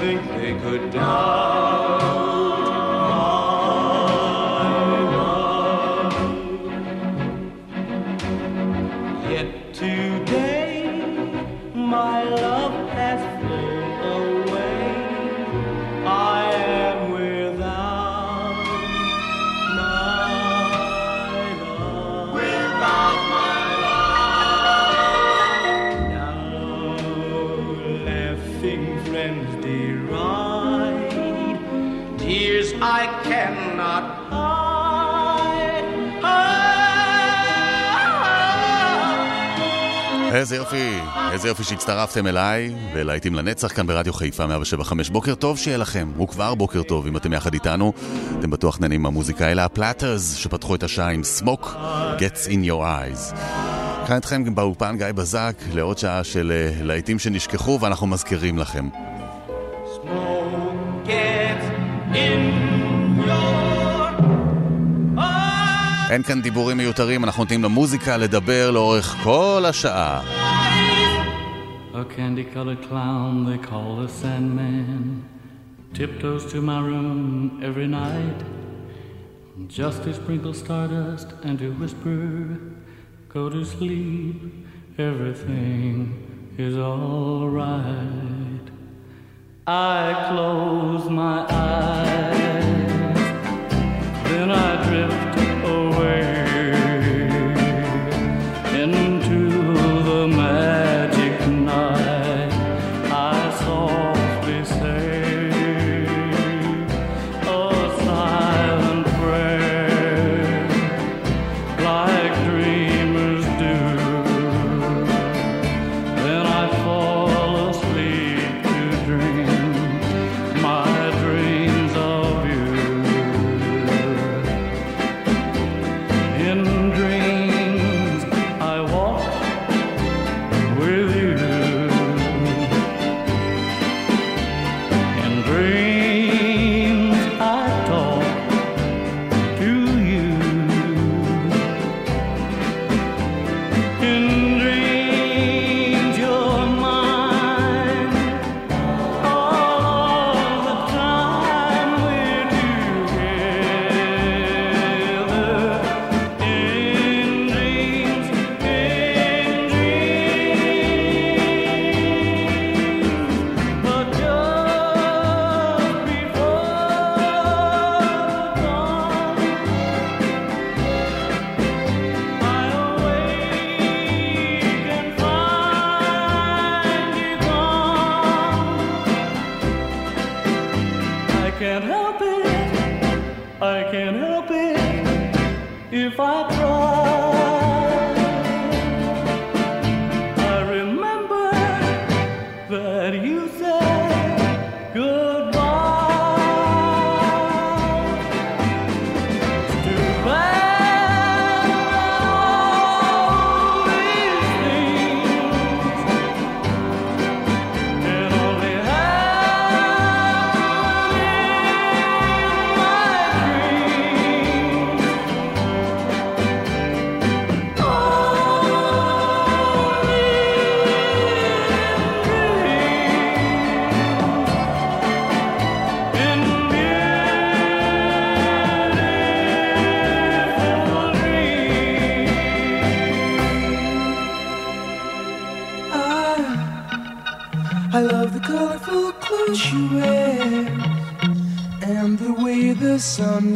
Think they could doubt איזה יופי, איזה יופי שהצטרפתם אליי ולהיטים לנצח כאן ברדיו חיפה 175. בוקר טוב שיהיה לכם, הוא כבר בוקר טוב אם אתם יחד איתנו. אתם בטוח נהנים מהמוזיקה, אלה הפלאטרס שפתחו את השעה עם Smoke Gets in your eyes. כאן איתכם באולפן גיא בזק לעוד שעה של אה, להיטים שנשכחו ואנחנו מזכירים לכם. אין כאן דיבורים מיותרים, אנחנו נותנים למוזיקה לדבר לאורך כל השעה. A candy colored clown they call the Sandman tiptoes to my room every night just to sprinkle stardust and to whisper, Go to sleep, everything is alright. I close my eyes, then I drift away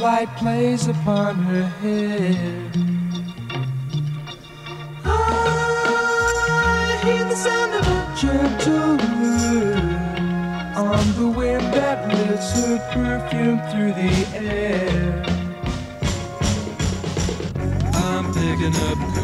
Light plays upon her hair. I hear the sound of a gentle word on the wind that lifts her perfume through the air. I'm picking up.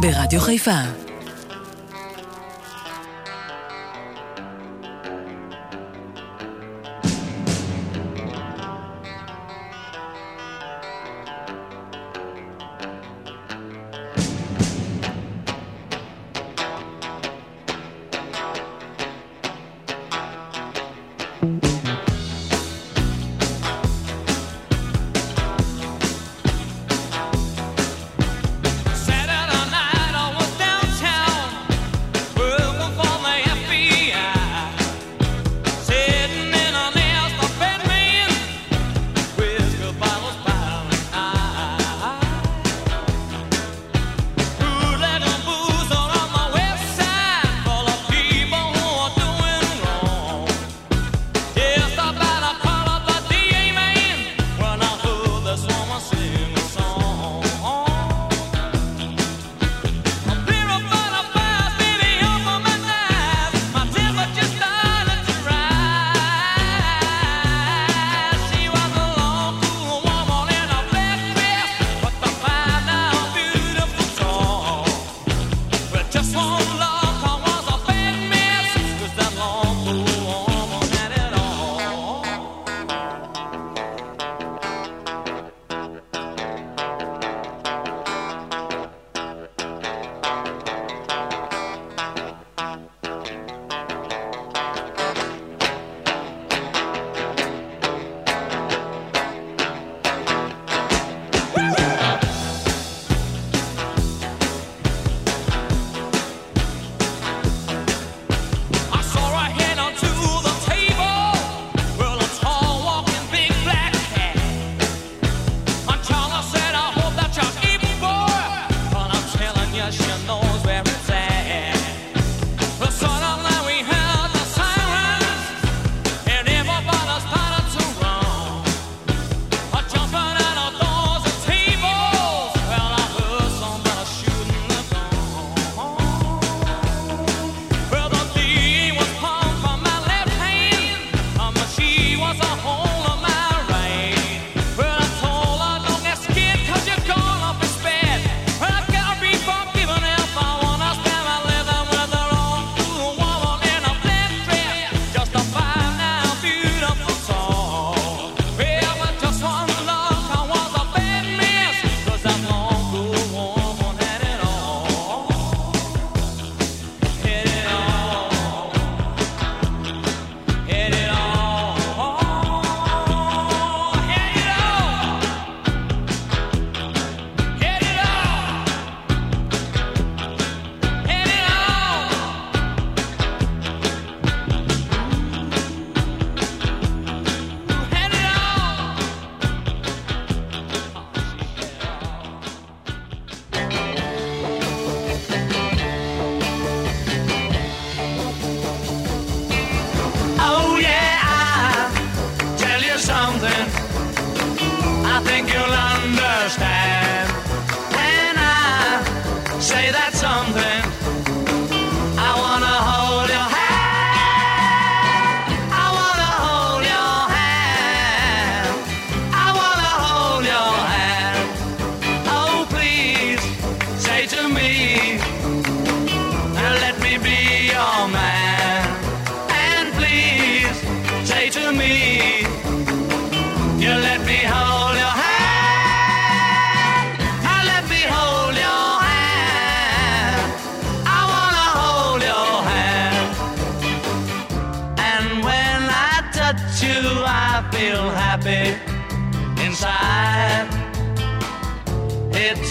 ברדיו חיפה.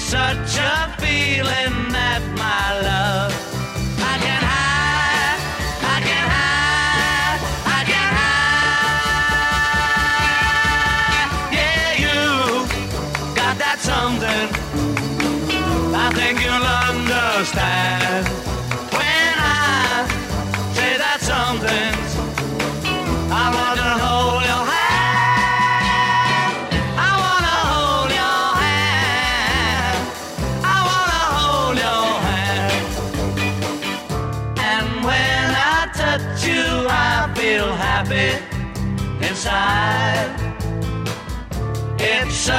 Such a feeling It's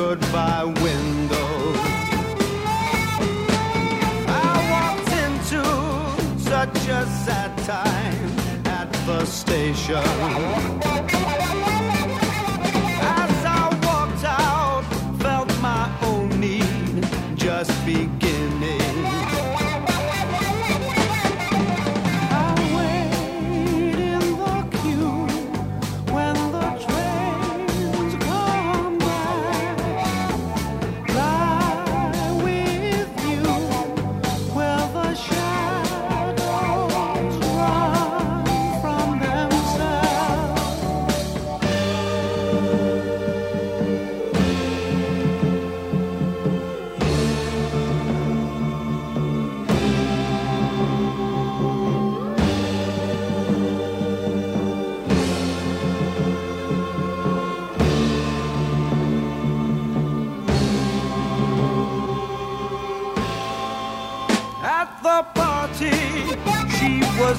goodbye window. I walked into such a sad time at the station.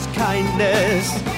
kindness.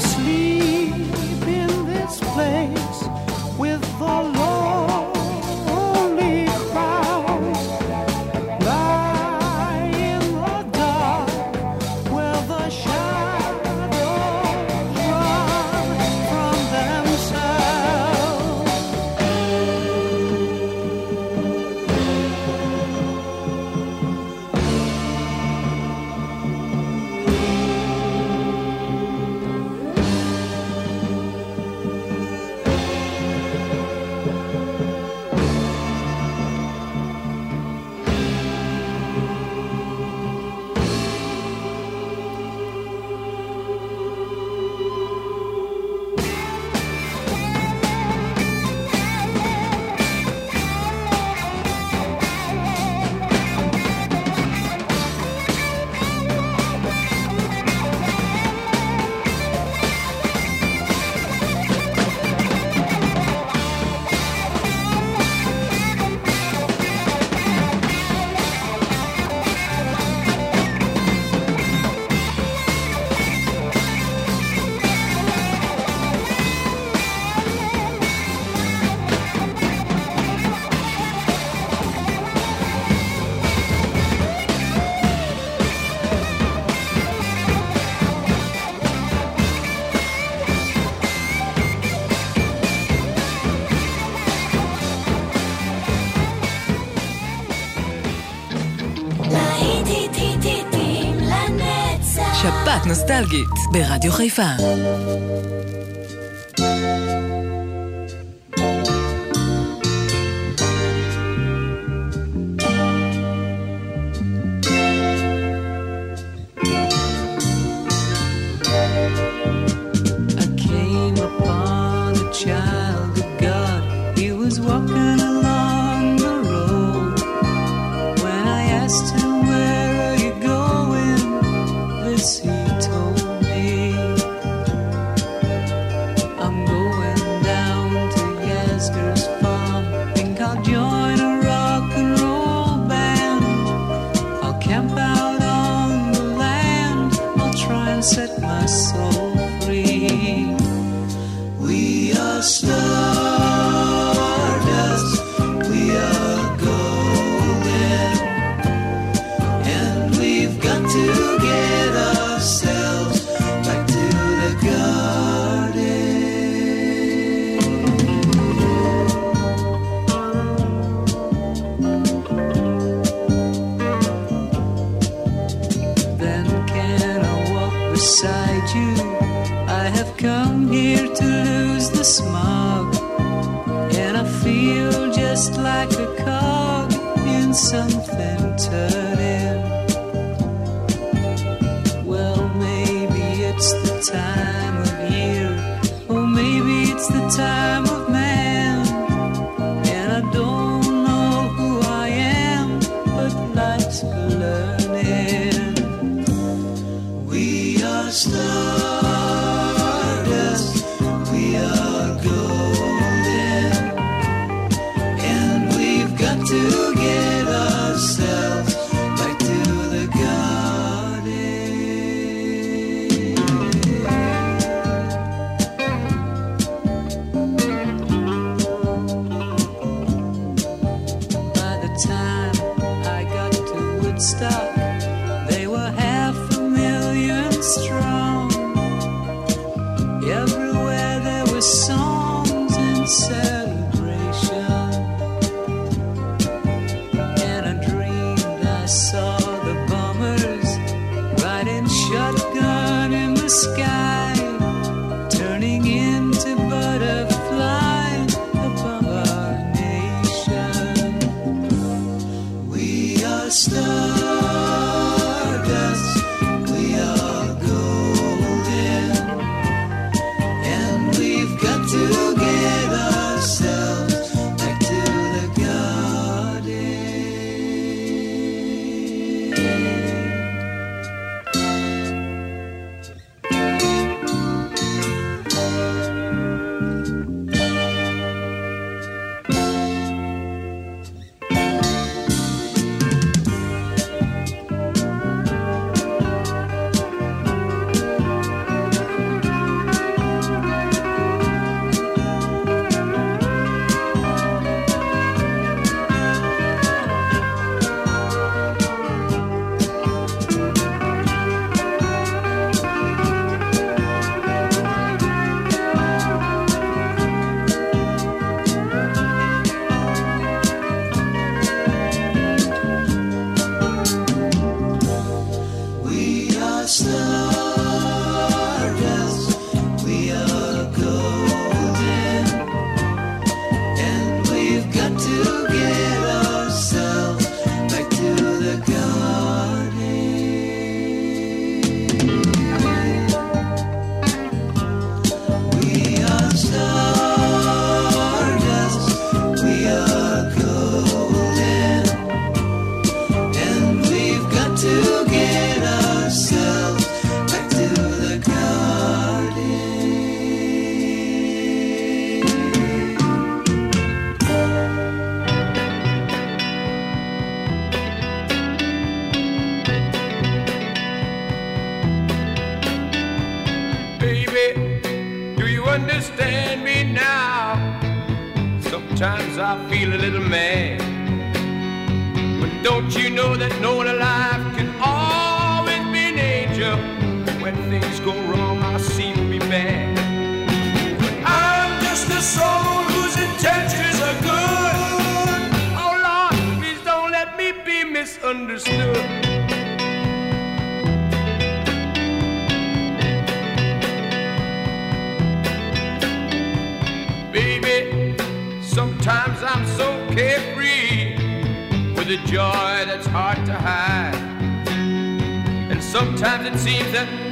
sleep. שבת נוסטלגית ברדיו חיפה. Seem to be bad. But I'm just a soul whose intentions are good. Oh Lord, please don't let me be misunderstood. Baby, sometimes I'm so carefree with a joy that's hard to hide. And sometimes it seems that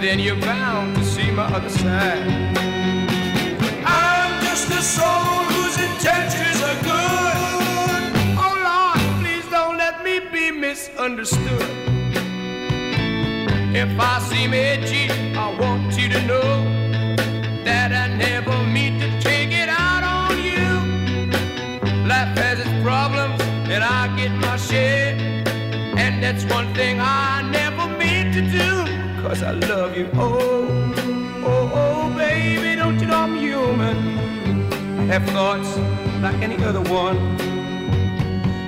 then you're bound to see my other side. I'm just a soul whose intentions are good. Oh Lord, please don't let me be misunderstood. If I seem edgy, I want you to know that I never mean to take it out on you. Life has its problems, and I get my share. And that's one thing I never mean to do, cause I love you. Oh, oh, oh, baby, don't you know I'm human? I have thoughts like any other one.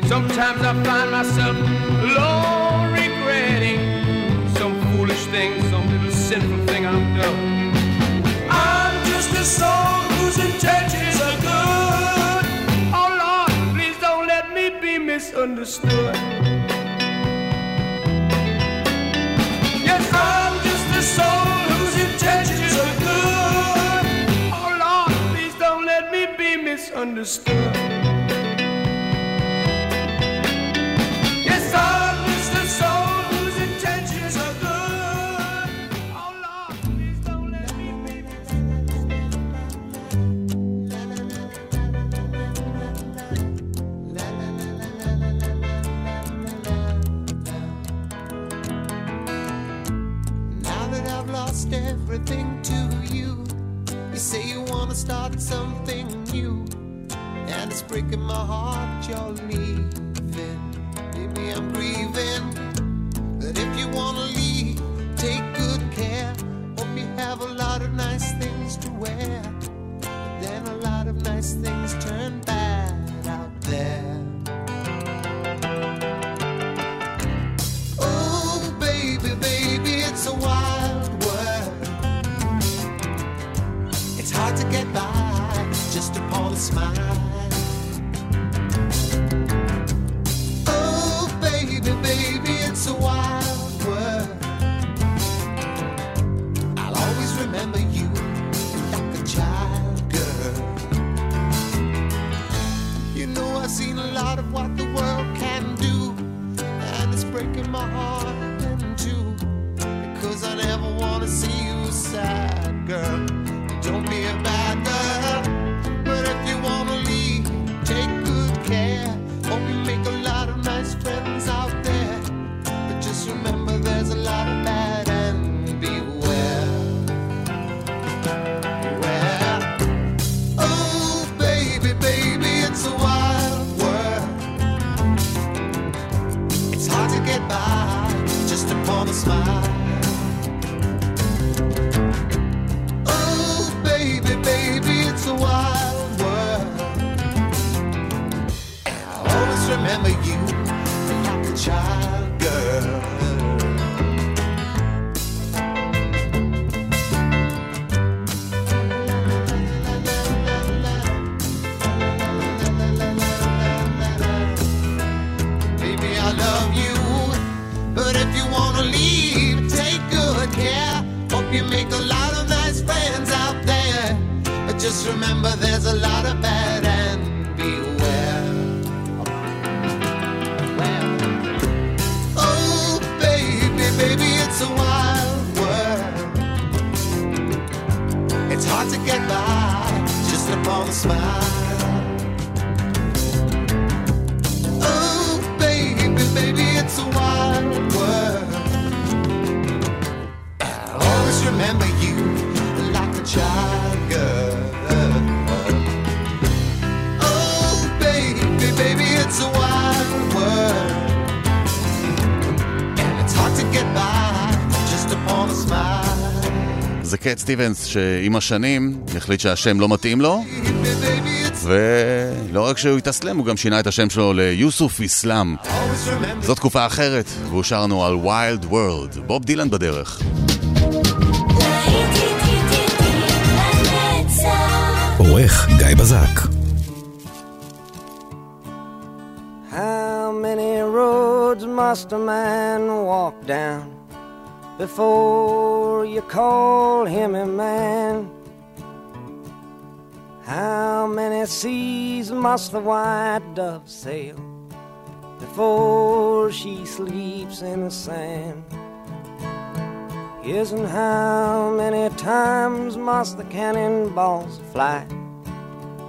Sometimes I find myself alone regretting some foolish thing, some little sinful thing I've done. I'm just a soul whose intentions are good. Oh Lord, please don't let me be misunderstood. Yes, I'm just heart קט סטיבנס שעם השנים החליט שהשם לא מתאים לו ולא רק שהוא התאסלם, הוא גם שינה את השם שלו ליוסוף איסלאם זו תקופה אחרת, והוא שר לנו על ויילד וורלד בוב דילן בדרך. עורך גיא בזק. How many roads must a man walk down before you call him a man? How many seas must the white dove sail before she sleeps in the sand? And how many times must the cannonballs fly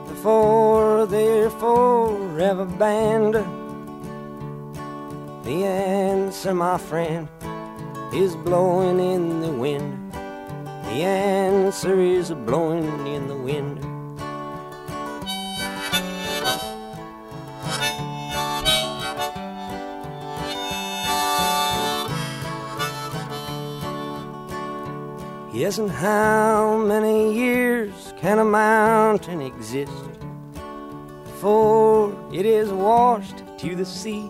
before they're forever banned? The answer, my friend, is blowing in the wind. The answer is blowing in the wind. Yes, and how many years can a mountain exist before it is washed to the sea?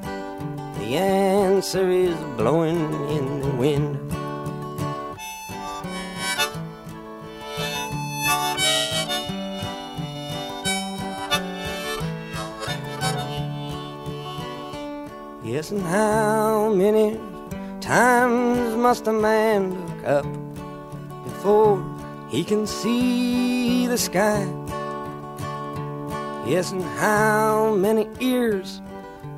The answer is blowing in the wind. Yes, and how many times must a man look up before he can see the sky? Yes, and how many ears?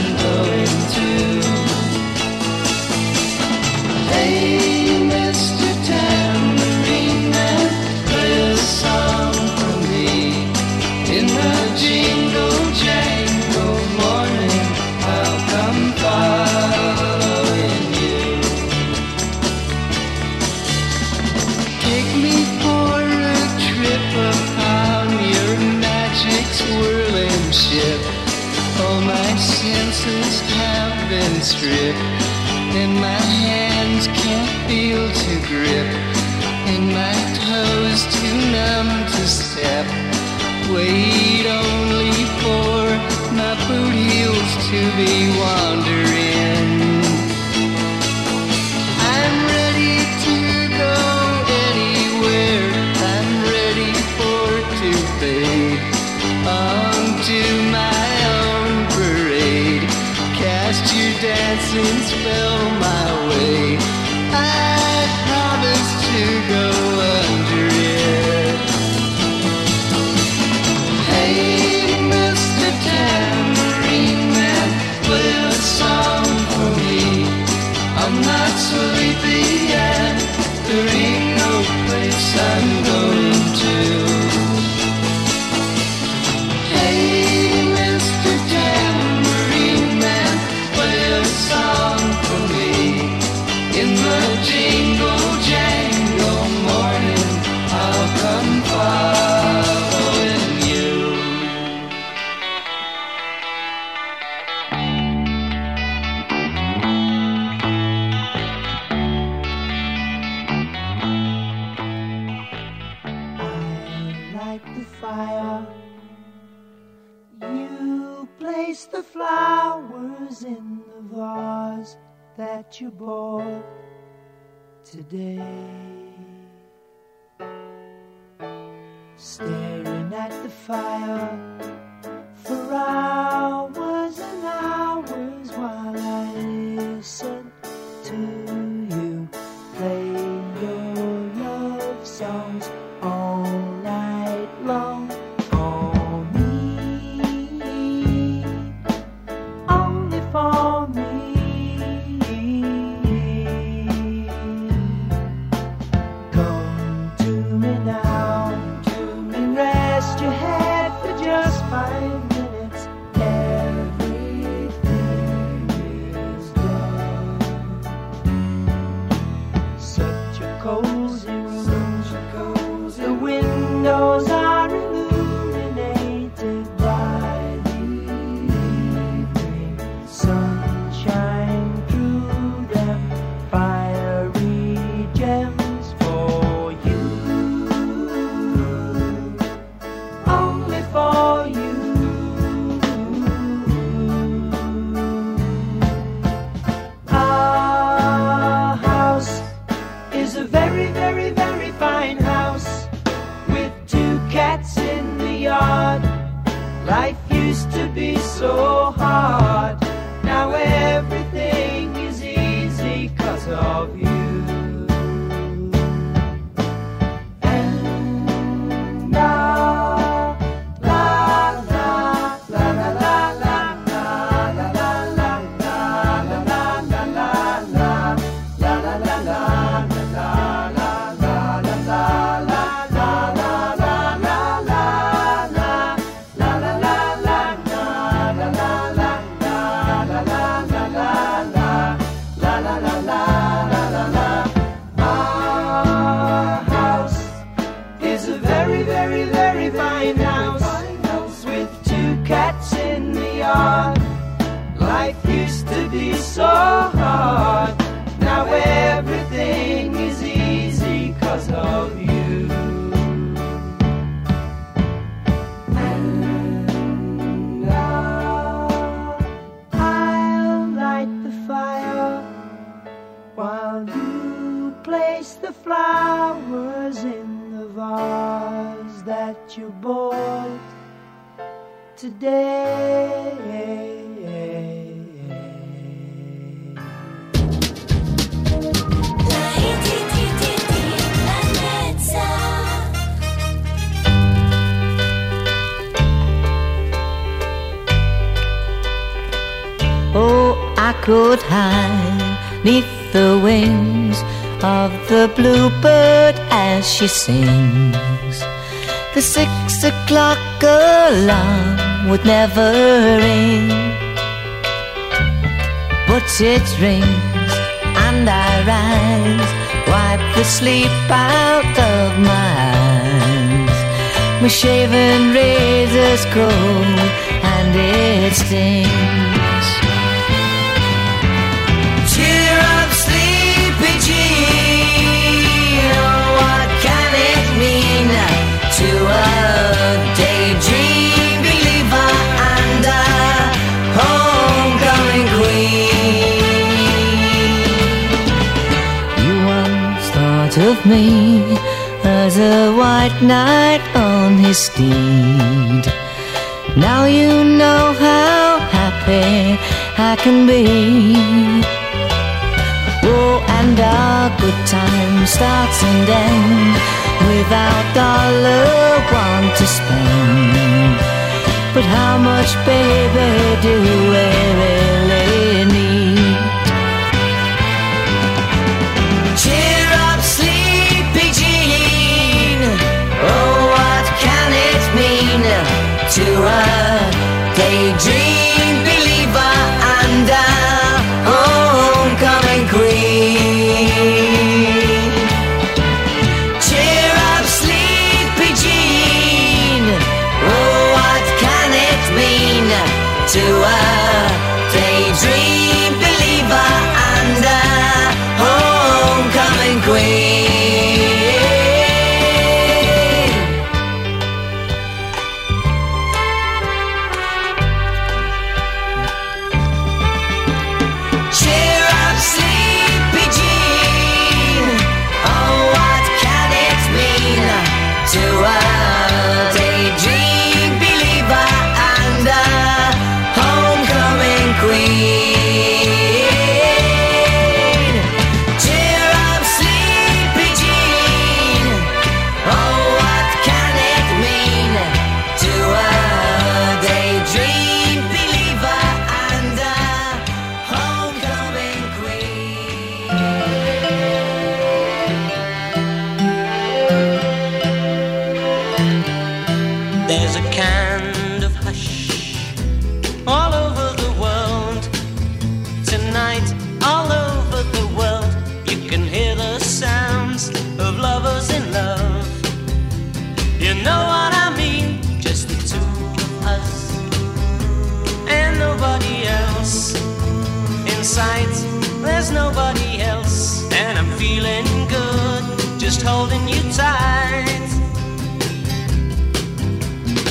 Oh. that you bought today. Staring at the fire for hours soul. Could hide neath the wings of the bluebird as she sings. The six o'clock alarm would never ring, but it rings and I rise, wipe the sleep out of my eyes. My shaven razor's cold and it stings. Of me as a white knight on his steed. Now you know how happy I can be. Oh, and our good time starts and ends without a dollar one to spend. But how much, baby, do we daydream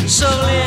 狩猎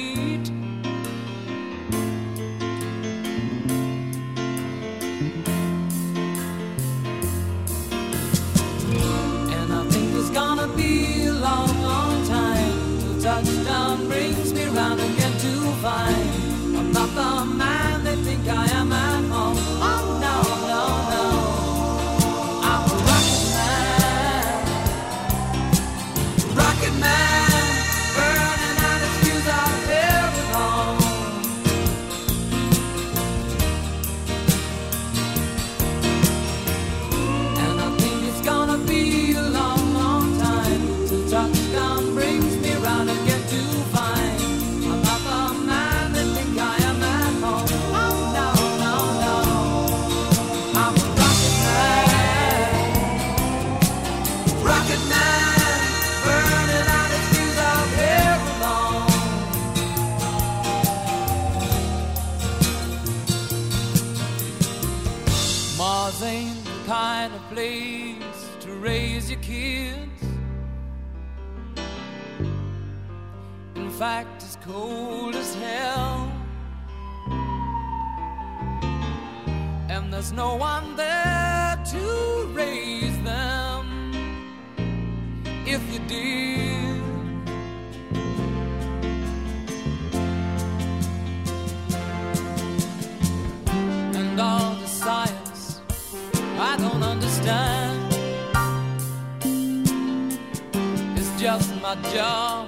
My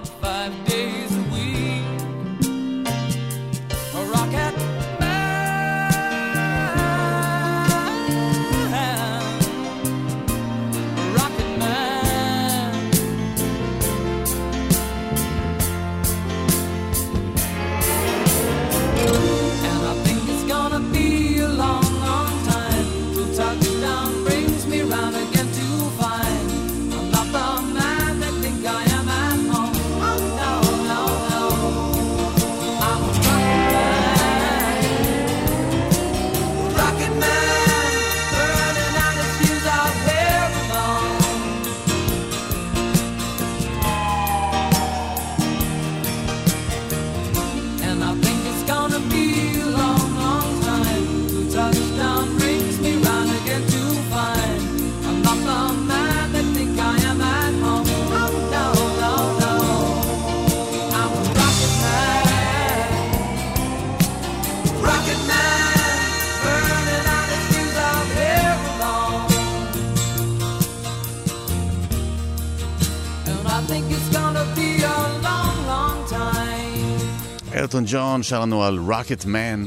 שר לנו על רוקט מן.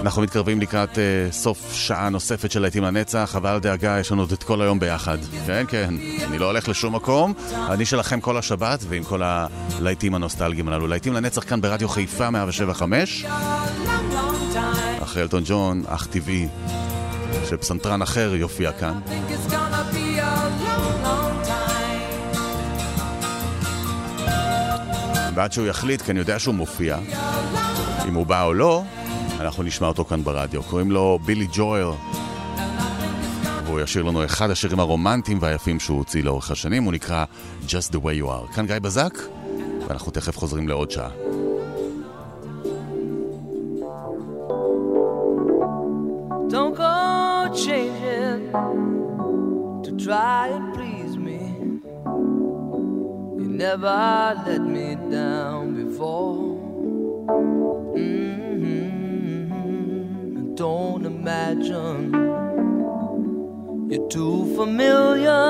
אנחנו מתקרבים לקראת uh, סוף שעה נוספת של להיטים לנצח, אבל דאגה, יש לנו את כל היום ביחד. כן, כן, אני לא הולך לשום מקום, אני שלכם כל השבת, ועם כל הלהיטים הנוסטלגיים הללו. להיטים לנצח כאן ברדיו חיפה 175, long, long time. אחרי אלטון ג'ון, אך טבעי, שפסנתרן אחר יופיע כאן. ועד שהוא יחליט, כי אני יודע שהוא מופיע, אם הוא בא או לא, אנחנו נשמע אותו כאן ברדיו. קוראים לו בילי ג'ואל, והוא ישיר לנו אחד השירים הרומנטיים והיפים שהוא הוציא לאורך השנים, הוא נקרא Just the way you are. כאן גיא בזק, ואנחנו תכף חוזרים לעוד שעה. Never let me down before. Mhm. Don't imagine you're too familiar,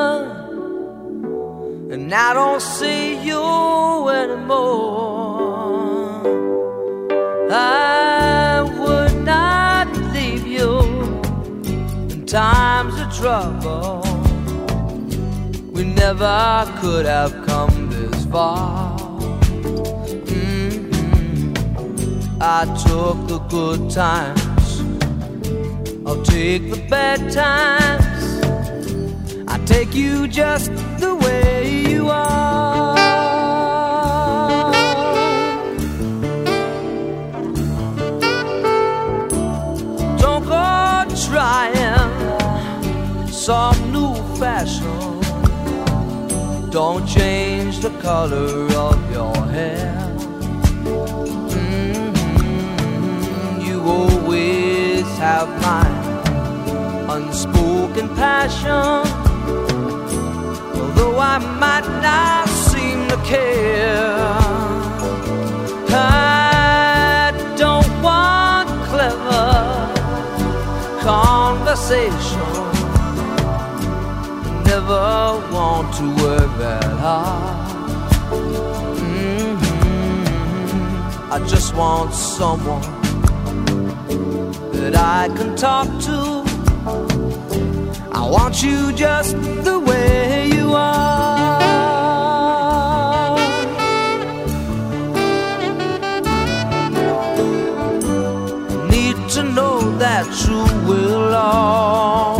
and I don't see you anymore. I would not leave you in times of trouble, we never could have come far. Mhm. I took the good times, I'll take the bad times. I take you just the way you are. Don't go trying some new fashion. Don't change the color of your hair. Mhm, You always have my unspoken passion. Although I might not seem to care, I don't want clever conversation. Never want to work that hard. Mhm. I just want someone that I can talk to. I want you just the way you are. Need to know that you will always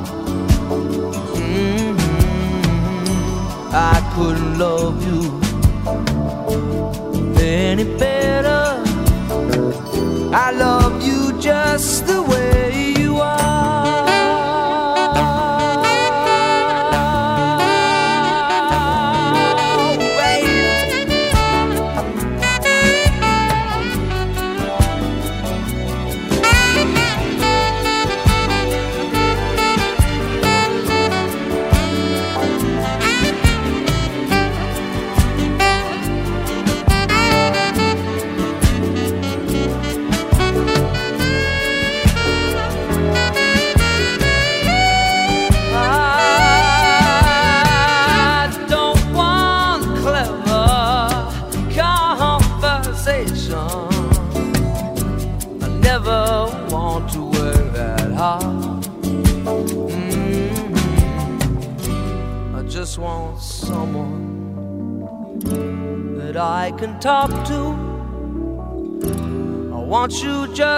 I couldn't love you any better. I love you just the way I want you just